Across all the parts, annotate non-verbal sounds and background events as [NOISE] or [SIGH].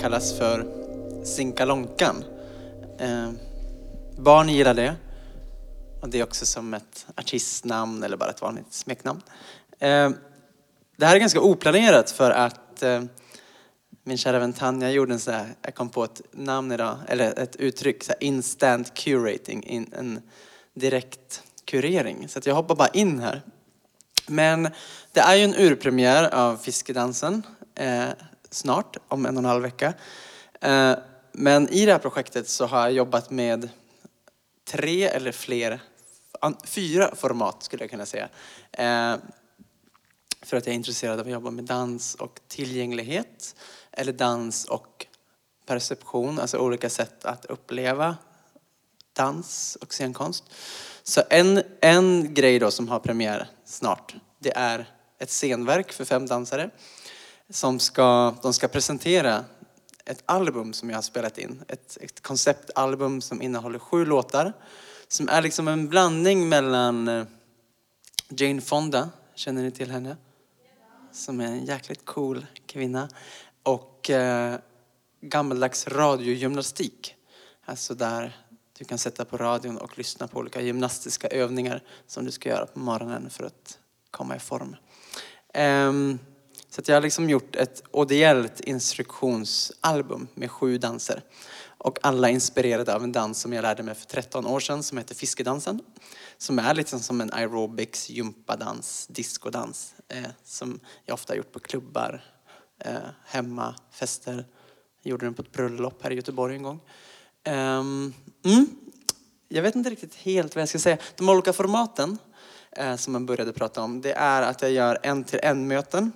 kallas för Sinkalonkan. Eh, barn gillar det. Och det är också som ett artistnamn eller bara ett vanligt smeknamn. Eh, det här är ganska oplanerat för att eh, min kära vän Tanja gjorde en så här, jag kom på ett namn idag, eller ett uttryck, så här, instant curating, in, en direkt kurering. Så att jag hoppar bara in här. Men det är ju en urpremiär av Fiskedansen eh, snart, om en och en halv vecka. Eh, men i det här projektet så har jag jobbat med tre eller fler, fyra format skulle jag kunna säga. Eh, för att jag är intresserad av att jobba med dans och tillgänglighet. Eller dans och perception, alltså olika sätt att uppleva dans och scenkonst. Så en, en grej då som har premiär snart, det är ett scenverk för fem dansare. Som ska, de ska presentera ett album som jag har spelat in. Ett, ett konceptalbum som innehåller sju låtar. Som är liksom en blandning mellan eh, Jane Fonda, känner ni till henne? Som är en jäkligt cool kvinna. Och eh, gammaldags radiogymnastik. Alltså där du kan sätta på radion och lyssna på olika gymnastiska övningar som du ska göra på morgonen för att komma i form. Um, så jag har liksom gjort ett ideellt instruktionsalbum med sju danser. Och alla inspirerade av en dans som jag lärde mig för 13 år sedan som heter Fiskedansen. Som är liksom som en aerobics, gympadans, diskodans. Eh, som jag ofta har gjort på klubbar, eh, hemma, fester. Jag gjorde den på ett bröllop här i Göteborg en gång. Um, mm, jag vet inte riktigt helt vad jag ska säga. De olika formaten eh, som man började prata om, det är att jag gör en till en möten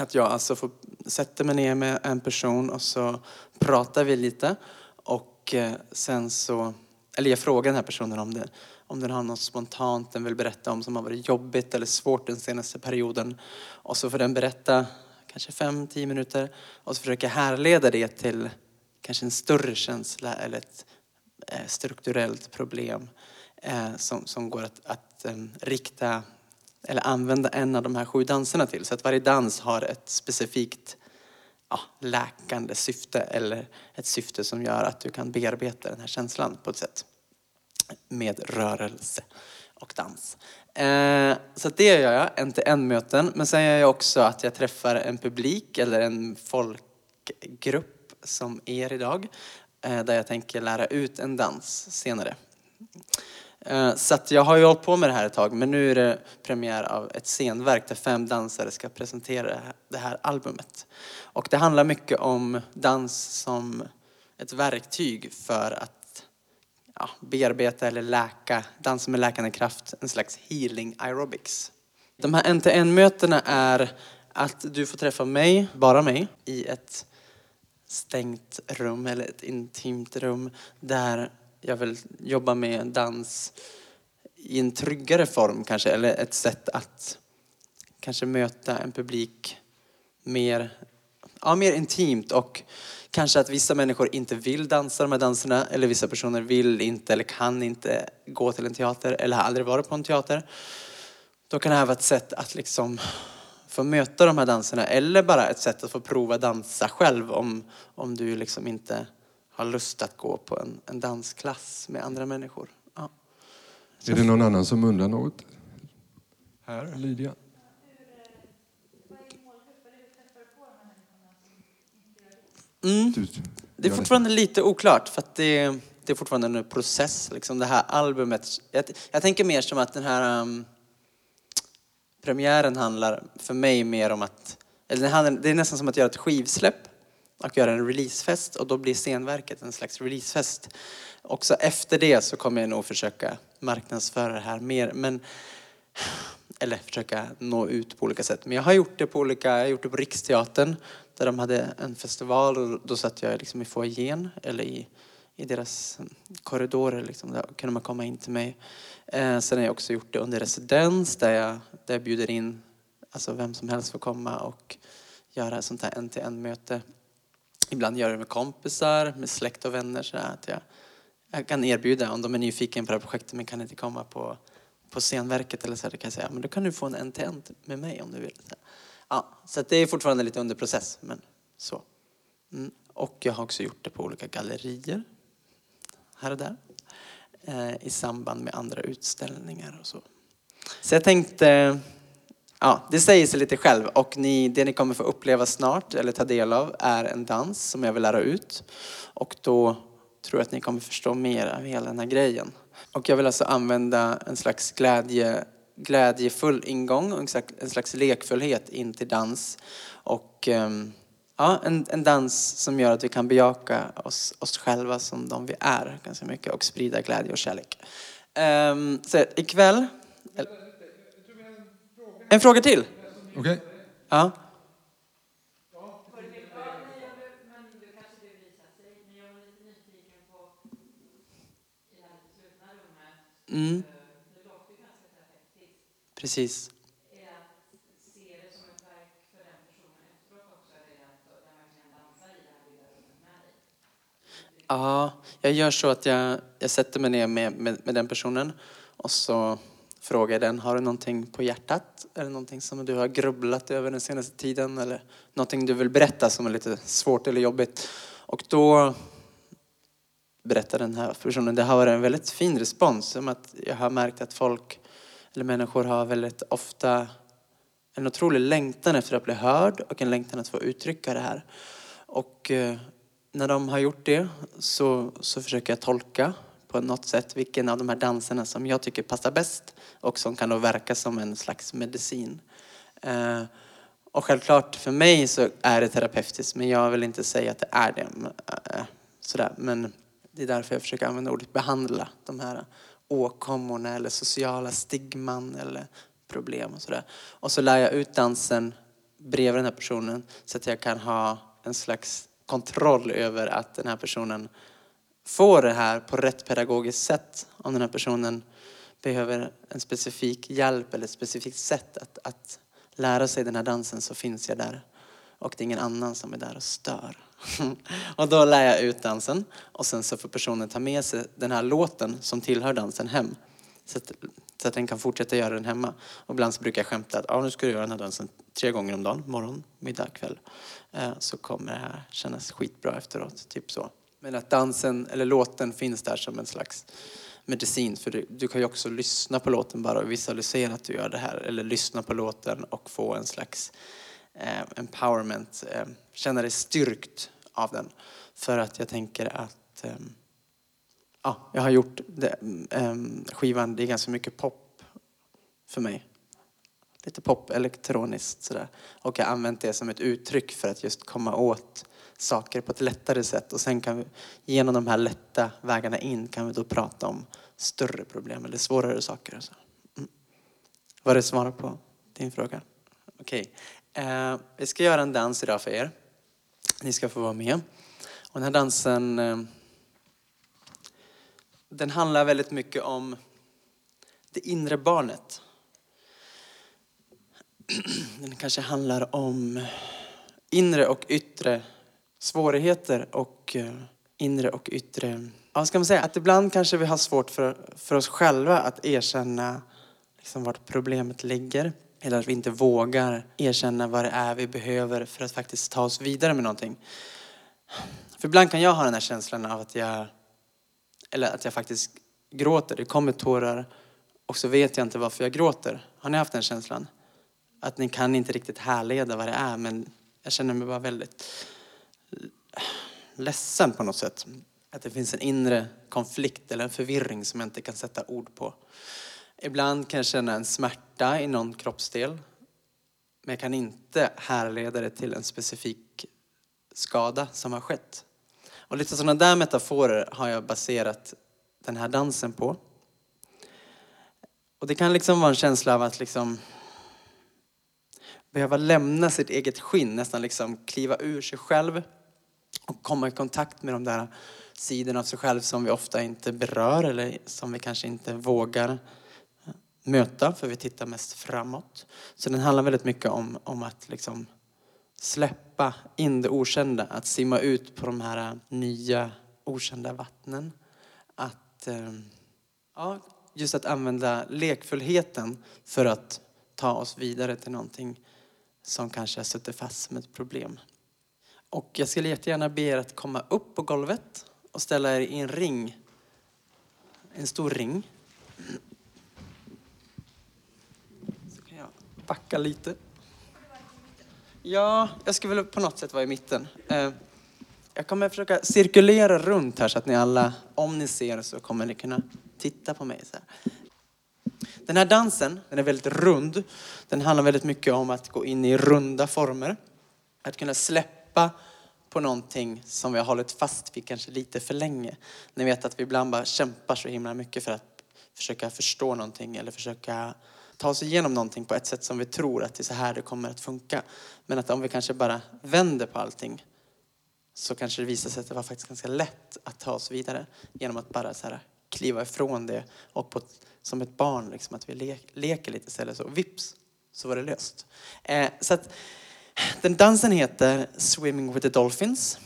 att jag alltså får sätta mig ner med en person och så pratar vi lite. Och eh, sen så, eller jag frågar den här personen om, det, om den har något spontant den vill berätta om som har varit jobbigt eller svårt den senaste perioden. Och så får den berätta kanske fem, tio minuter och så försöker jag härleda det till kanske en större känsla eller ett eh, strukturellt problem eh, som, som går att, att rikta eller använda en av de här sju danserna till. Så att varje dans har ett specifikt ja, läkande syfte eller ett syfte som gör att du kan bearbeta den här känslan på ett sätt med rörelse och dans. Eh, så det gör jag, en till en möten. Men sen gör jag också att jag träffar en publik eller en folkgrupp som er idag. Eh, där jag tänker lära ut en dans senare. Eh, så jag har ju hållit på med det här ett tag men nu är det premiär av ett scenverk där fem dansare ska presentera det här albumet. Och det handlar mycket om dans som ett verktyg för att ja, bearbeta eller läka, dansa med läkande kraft, en slags healing aerobics. De här en-till-en-mötena är att du får träffa mig, bara mig, i ett stängt rum eller ett intimt rum där jag vill jobba med dans i en tryggare form kanske, eller ett sätt att kanske möta en publik mer, ja, mer intimt och kanske att vissa människor inte vill dansa de här danserna eller vissa personer vill inte eller kan inte gå till en teater eller har aldrig varit på en teater. Då kan det här vara ett sätt att liksom få möta de här danserna eller bara ett sätt att få prova dansa själv om, om du liksom inte har lust att gå på en, en dansklass med andra människor. Ja. Är det någon annan som undrar något? Här, Lydia. Mm. Det är fortfarande lite oklart för att det, det är fortfarande en process. Liksom det här albumet. Jag, jag tänker mer som att den här um, premiären handlar för mig mer om att, eller det är nästan som att göra ett skivsläpp och göra en releasefest och då blir scenverket en slags releasefest. Också efter det så kommer jag nog försöka marknadsföra det här mer. Men, eller försöka nå ut på olika sätt. Men jag har gjort det på olika, jag har gjort det på Riksteatern där de hade en festival och då satt jag liksom i foajén eller i, i deras korridorer. Liksom, där kunde man komma in till mig. Eh, sen har jag också gjort det under residens där jag, där jag bjuder in alltså vem som helst får komma och göra sånt här en-till-en-möte Ibland gör jag det med kompisar, med släkt och vänner. Så att jag, jag kan erbjuda, om de är nyfikna på det här projektet men kan inte komma på, på scenverket eller så, här, kan jag säga, men då kan du få en NTN med mig om du vill. Så, ja, så det är fortfarande lite under process, men så. Mm. Och jag har också gjort det på olika gallerier här och där eh, i samband med andra utställningar och så. Så jag tänkte, ja, det säger sig lite själv och ni, det ni kommer få uppleva snart eller ta del av är en dans som jag vill lära ut. Och då tror jag att ni kommer förstå mer av hela den här grejen. Och jag vill alltså använda en slags glädje, glädjefull ingång och en slags lekfullhet in till dans. Och ehm, ja, en, en dans som gör att vi kan bejaka oss, oss själva som de vi är ganska mycket och sprida glädje och kärlek. Um, så ikväll... En fråga till? Okej. Okay. Ja. Mm. Precis. Ja, jag gör så att jag, jag sätter mig ner med, med, med, den personen och så fråga den, har du någonting på hjärtat? Är det någonting som du har grubblat över den senaste tiden? Eller någonting du vill berätta som är lite svårt eller jobbigt? Och då berättar den här personen, det har varit en väldigt fin respons. Som att jag har märkt att folk, eller människor har väldigt ofta en otrolig längtan efter att bli hörd och en längtan att få uttrycka det här. Och eh, när de har gjort det så, så försöker jag tolka på något sätt vilken av de här danserna som jag tycker passar bäst och som kan då verka som en slags medicin. Eh, och självklart för mig så är det terapeutiskt men jag vill inte säga att det är det. Eh, sådär. Men det är därför jag försöker använda ordet behandla de här åkommorna eller sociala stigman eller problem och sådär. Och så lär jag ut dansen bredvid den här personen så att jag kan ha en slags kontroll över att den här personen få det här på rätt pedagogiskt sätt. Om den här personen behöver en specifik hjälp eller ett specifikt sätt att, att lära sig den här dansen så finns jag där. Och det är ingen annan som är där och stör. [LAUGHS] och då lär jag ut dansen och sen så får personen ta med sig den här låten som tillhör dansen hem. Så att, så att den kan fortsätta göra den hemma. Och ibland så brukar jag skämta att ah, nu ska du göra den här dansen tre gånger om dagen, morgon, middag, kväll. Eh, så kommer det här kännas skitbra efteråt, typ så. Men att dansen eller låten finns där som en slags medicin. För du, du, kan ju också lyssna på låten bara och visualisera att du gör det här. Eller lyssna på låten och få en slags eh, empowerment. Eh, känna dig styrkt av den. För att jag tänker att eh, ja, jag har gjort det, eh, skivan, det är ganska mycket pop för mig. Lite pop, elektroniskt sådär. Och jag har använt det som ett uttryck för att just komma åt saker på ett lättare sätt. Och sen kan vi, genom de här lätta vägarna in kan vi då prata om större problem eller svårare saker. Och så. Mm. Var det svar på din fråga? Okej. Okay. Eh, vi ska göra en dans idag för er. Ni ska få vara med. Och den här dansen eh, den handlar väldigt mycket om det inre barnet. [CLEARS THROAT] Den kanske handlar om inre och yttre svårigheter och eh, inre och yttre... Ja, ska man säga att ibland kanske vi har svårt för, för oss själva att erkänna liksom vart problemet ligger. Eller att vi inte vågar erkänna vad det är vi behöver för att faktiskt ta oss vidare med någonting. För ibland kan jag ha den här känslan av att jag, eller att jag faktiskt gråter. Det kommer tårar och så vet jag inte varför jag gråter. Har ni haft den känslan? Att ni kan inte riktigt härleda vad det är men jag känner mig bara väldigt ledsen på något sätt. Att det finns en inre konflikt eller en förvirring som jag inte kan sätta ord på. Ibland kan jag känna en smärta i någon kroppsdel. Men jag kan inte härleda det till en specifik skada som har skett. Och lite sådana där metaforer har jag baserat den här dansen på. Och det kan liksom vara en känsla av att liksom behöva lämna sitt eget skinn, nästan liksom kliva ur sig själv och komma i kontakt med de där sidorna av sig själv som vi ofta inte berör eller som vi kanske inte vågar eh, möta för vi tittar mest framåt. Så den handlar väldigt mycket om, om att liksom släppa in det okända, att simma ut på de här eh, nya okända vattnen. Att, eh, ja, just att använda lekfullheten för att ta oss vidare till någonting som kanske sitter fast som ett problem. Och jag skulle jättegärna be er att komma upp på golvet och ställa er i en ring. En stor ring. Så kan jag backa lite. Ja, jag ska väl på något sätt vara i mitten. Eh, jag kommer försöka cirkulera runt här så att ni alla, om ni ser så kommer ni kunna titta på mig. Så här. Den här dansen, den är väldigt rund. Den handlar väldigt mycket om att gå in i runda former. Att kunna släppa på någonting som vi har hållit fast vid kanske lite för länge. Ni vet att vi ibland bara kämpar så himla mycket för att försöka förstå någonting eller försöka ta oss igenom någonting på ett sätt som vi tror att det är så här det kommer att funka. Men att om vi kanske bara vänder på allting så kanske det visar sig att det var faktiskt ganska lätt att ta oss vidare genom att bara så här kliva ifrån det och på som ett barn liksom att vi le, leker lite istället så vips så var det löst. Eh, så att den dansen heter Swimming with the Dolphins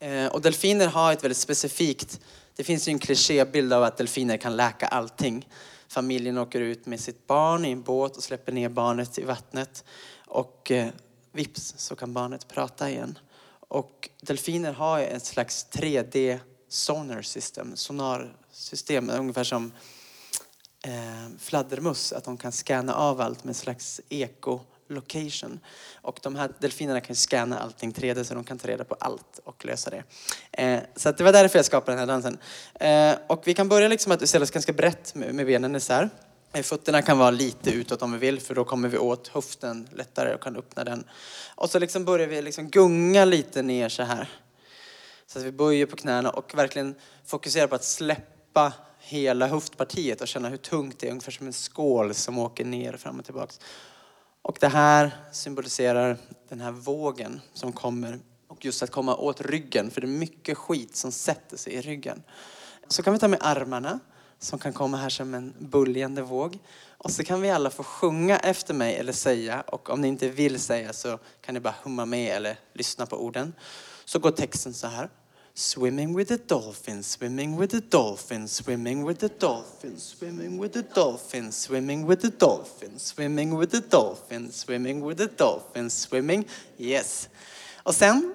eh, och delfiner har ett väldigt specifikt, det finns ju en klichébild av att delfiner kan läka allting. Familjen åker ut med sitt barn i en båt och släpper ner barnet i vattnet och eh, vips så kan barnet prata igen. Och delfiner har ett slags 3D sonar system, sonarsystem, ungefär som eh, fladdermöss, att de kan scanna av allt med en slags eko. Location. Och de här delfinerna kan scanna allting 3D så de kan ta reda på allt och lösa det. Eh, så att det var därför jag skapade den här dansen. Eh, och vi kan börja liksom att vi ställer oss ganska brett med, med benen isär. Eh, fötterna kan vara lite utåt om vi vill för då kommer vi åt höften lättare och kan öppna den. Och så liksom börjar vi liksom gunga lite ner så här. Så att vi böjer på knäna och verkligen fokuserar på att släppa hela höftpartiet och känna hur tungt det är, ungefär som en skål som åker ner fram och tillbaks. Och det här symboliserar den här vågen som kommer och just att komma åt ryggen för det är mycket skit som sätter sig i ryggen. Så kan vi ta med armarna som kan komma här som en buljande våg. Och så kan vi alla få sjunga efter mig eller säga och om ni inte vill säga så kan ni bara humma med eller lyssna på orden. Så går texten så här. Swimming with the dolphins, swimming with the dolphins, swimming with the dolphins, swimming with the dolphins, swimming with the dolphins, swimming with the dolphins, swimming with the dolphins, swimming. Yes. Och sen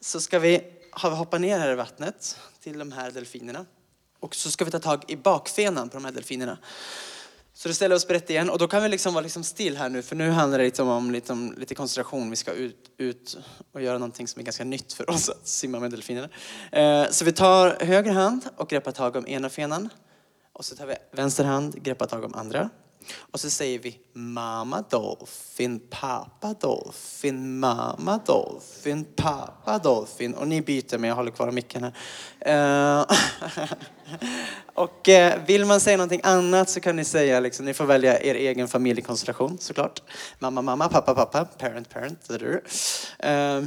så ska vi hoppa ner här i vattnet till de här delfinerna. Och så ska vi ta tag i bakfenan på de här delfinerna. Så då ställer vi oss brett igen och då kan vi liksom vara liksom still här nu för nu handlar det liksom om lite, om lite koncentration. Vi ska ut, ut och göra någonting som är ganska nytt för oss att simma med delfinerna. Eh, så vi tar höger hand och greppar tag om ena fenan. Och så tar vi vänster hand, greppar tag om andra. Och så säger vi mamma dolphin, pappa dolphin, mamma dolphin, pappa dolphin. Och ni byter men jag håller kvar micken här. Eh, [LAUGHS] och eh, vill man säga någonting annat så kan ni säga, liksom, ni får välja er egen familjekonstellation såklart. Mamma, mamma, pappa, pappa, parent, parent. Eh,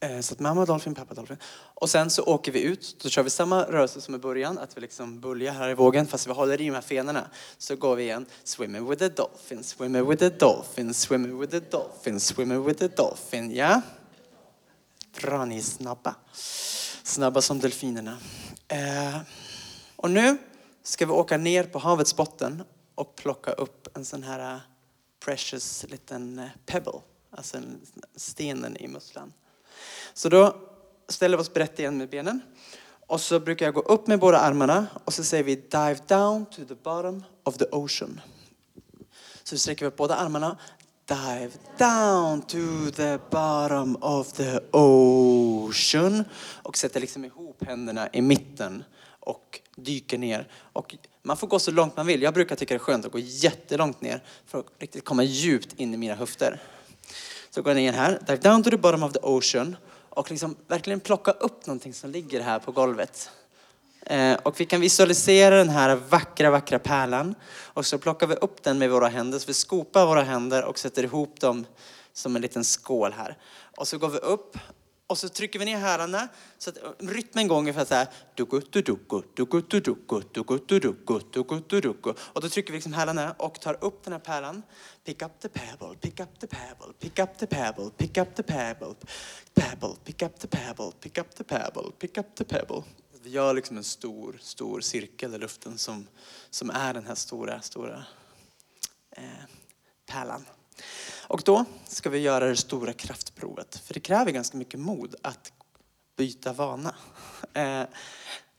Eh, så att mamma dolphin, pappa dolphin. Och sen så åker vi ut. Då kör vi samma rörelse som i början. Att vi liksom böljar här i vågen fast vi håller i de här fenorna. Så går vi igen. Swimming with the dolphin, swimming with the dolphin, swimming with the dolphin, swimming with the dolphin. Ja? Bra, ni är snabba. Snabba som delfinerna. Eh, Och nu ska vi åka ner på havets botten och plocka upp en sån här eh, precious liten eh, pebble. Alltså stenen i musslan. Så då ställer vi oss brett igen med benen. Och så brukar jag gå upp med båda armarna och så säger vi dive down to the bottom of the ocean. Så vi sträcker vi upp båda armarna. Dive down to the bottom of the ocean. Och sätter liksom ihop händerna i mitten och dyker ner. Och man får gå så långt man vill. Jag brukar tycka det är skönt att gå jättelångt ner för att riktigt komma djupt in i mina höfter. Så går ni ner här, dive down to the bottom of the ocean och liksom verkligen plocka upp någonting som ligger här på golvet. Eh, och vi kan visualisera den här vackra, vackra pärlan och så plockar vi upp den med våra händer, så vi skopar våra händer och sätter ihop dem som en liten skål här. Och så går vi upp och så trycker vi ner hälarna så att eh, rytmen går ungefär så här. Och då trycker vi liksom hälarna och tar upp den här pärlan. Pick up the pebble, pick up the pebble, pick up the pebble, pick up the pebble, pebble, pick up the pebble, pick up the pebble, pick up the pebble. Vi gör liksom en stor, stor cirkel i luften som, som är den här stora, stora eh, pärlan. Och då ska vi göra det stora kraftprovet. För det kräver ganska mycket mod att byta vana. Eh,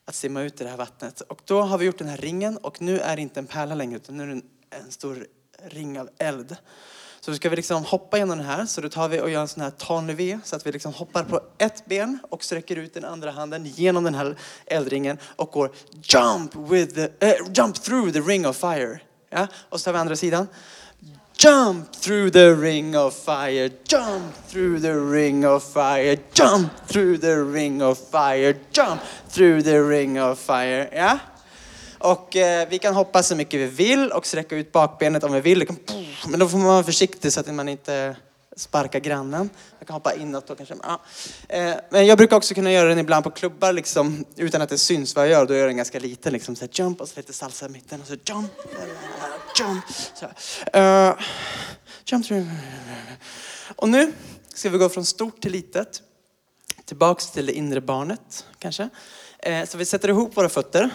att simma ut i det här vattnet. Och då har vi gjort den här ringen och nu är det inte en pärla längre utan nu är det en, en stor ring av eld. Så då ska vi liksom hoppa genom den här. Så då tar vi och gör en sån här tanlevé så att vi liksom hoppar på ett ben och sträcker ut den andra handen genom den här eldringen och går jump with the, uh, jump through the ring of fire. Ja? Och så tar vi andra sidan. Jump through the ring of fire, jump through the ring of fire, jump through the ring of fire, jump through the ring of fire. Ja? Och eh, vi kan hoppa så mycket vi vill och sträcka ut bakbenet om vi vill. Men då får man vara försiktig så att man inte Sparka grannen. Man kan hoppa inåt då kanske. Ja. Eh, men jag brukar också kunna göra den ibland på klubbar liksom, utan att det syns vad jag gör. Då gör jag den ganska liten. Liksom, så här, jump och så lite salsa i mitten och så jump. Jump. Så uh, jump. Och nu ska vi gå från stort till litet. Tillbaks till det inre barnet kanske. Eh, så vi sätter ihop våra fötter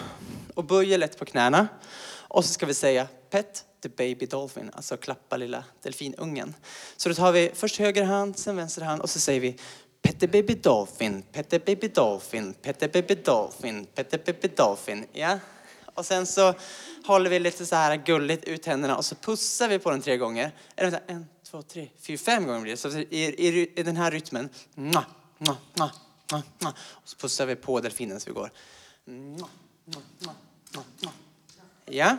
och böjer lätt på knäna. Och så ska vi säga pet the baby dolphin, alltså klappa lilla delfinungen. Så då tar vi först höger hand, sen vänster hand och så säger vi Pet the baby dolphin, pet the baby dolphin, pet the baby dolphin, pet the baby dolphin. Ja? Och sen så håller vi lite så här gulligt ut händerna och så pussar vi på den tre gånger. Eller vänta, en, två, tre, fyra, fem gånger blir det. Så i, i, i den här rytmen. Och så pussar vi på delfinen så vi går. Ja.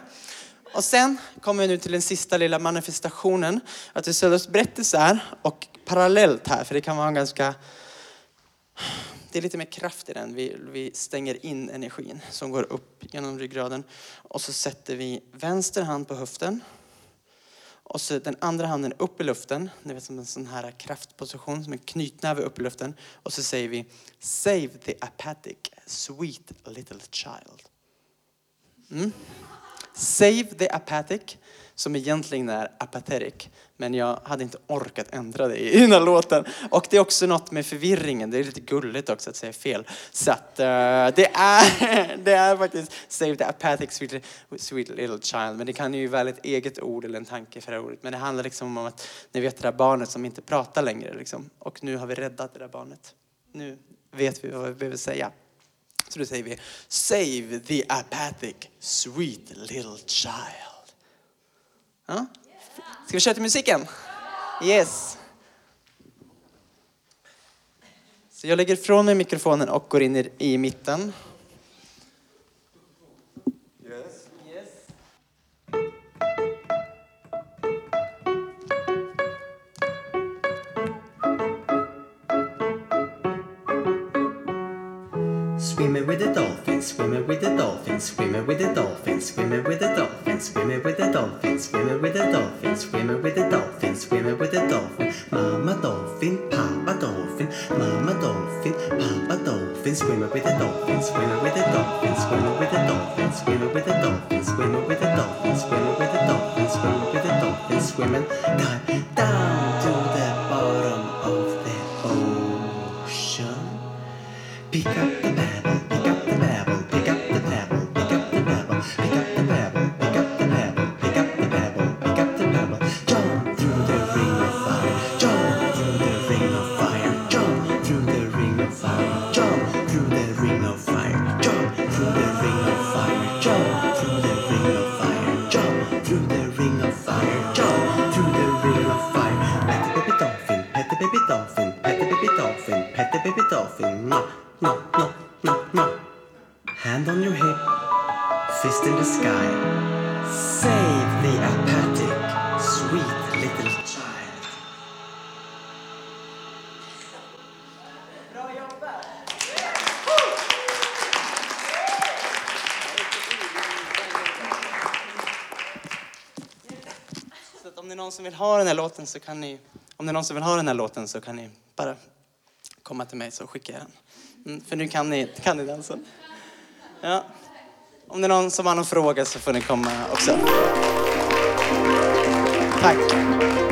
Och sen kommer vi nu till den sista lilla manifestationen. Att vi ställer oss brett isär och parallellt här, för det kan vara en ganska... Det är lite mer kraft i den. Vi, vi stänger in energin som går upp genom ryggraden. Och så sätter vi vänster hand på höften. Och så den andra handen upp i luften, ni vet som en sån här kraftposition, som en knytnäve upp i luften. Och så säger vi Save the apathic, sweet little child. Mm. Save the apathic, som egentligen är apathetic. Men jag hade inte orkat ändra det i [LAUGHS] den här låten. Och det är också något med förvirringen. Det är lite gulligt också att säga fel. Så att uh, det, är, [LAUGHS] det är faktiskt Save the apathic sweet, sweet little child. Men det kan ju vara ett eget ord eller en tanke för det ordet. Men det handlar liksom om att ni vet det där barnet som inte pratar längre. Liksom. Och nu har vi räddat det där barnet. Nu vet vi vad vi behöver säga. Så då säger vi Save the apathic sweet little child. Ja? Ska vi köra till musiken? Yes. Så jag lägger ifrån mig mikrofonen och går in i, i mitten. Swimming with the dolphins, swimming with the dolphins, swimming with the dolphins, swimming with the dolphins, swimming with the dolphins, swimming with the dolphins, swimming with the dolphins, swimming with the dolphin. Mama dolphin, Papa dolphin, Mama dolphin, Papa dolphin, swimming with the dolphins, swimming with the dolphins, swimming with the dolphins, swimming with the dolphins, swimming with the dolphins, swimming with the dolphins, swimming with the dolphins, swimming down, down någon som vill ha den här låten så kan ni, om det är någon som vill ha den här låten så kan ni bara komma till mig så skickar jag den. Mm, för nu kan ni, kan ni dansen. Ja. Om det är någon som har någon fråga så får ni komma också. Tack.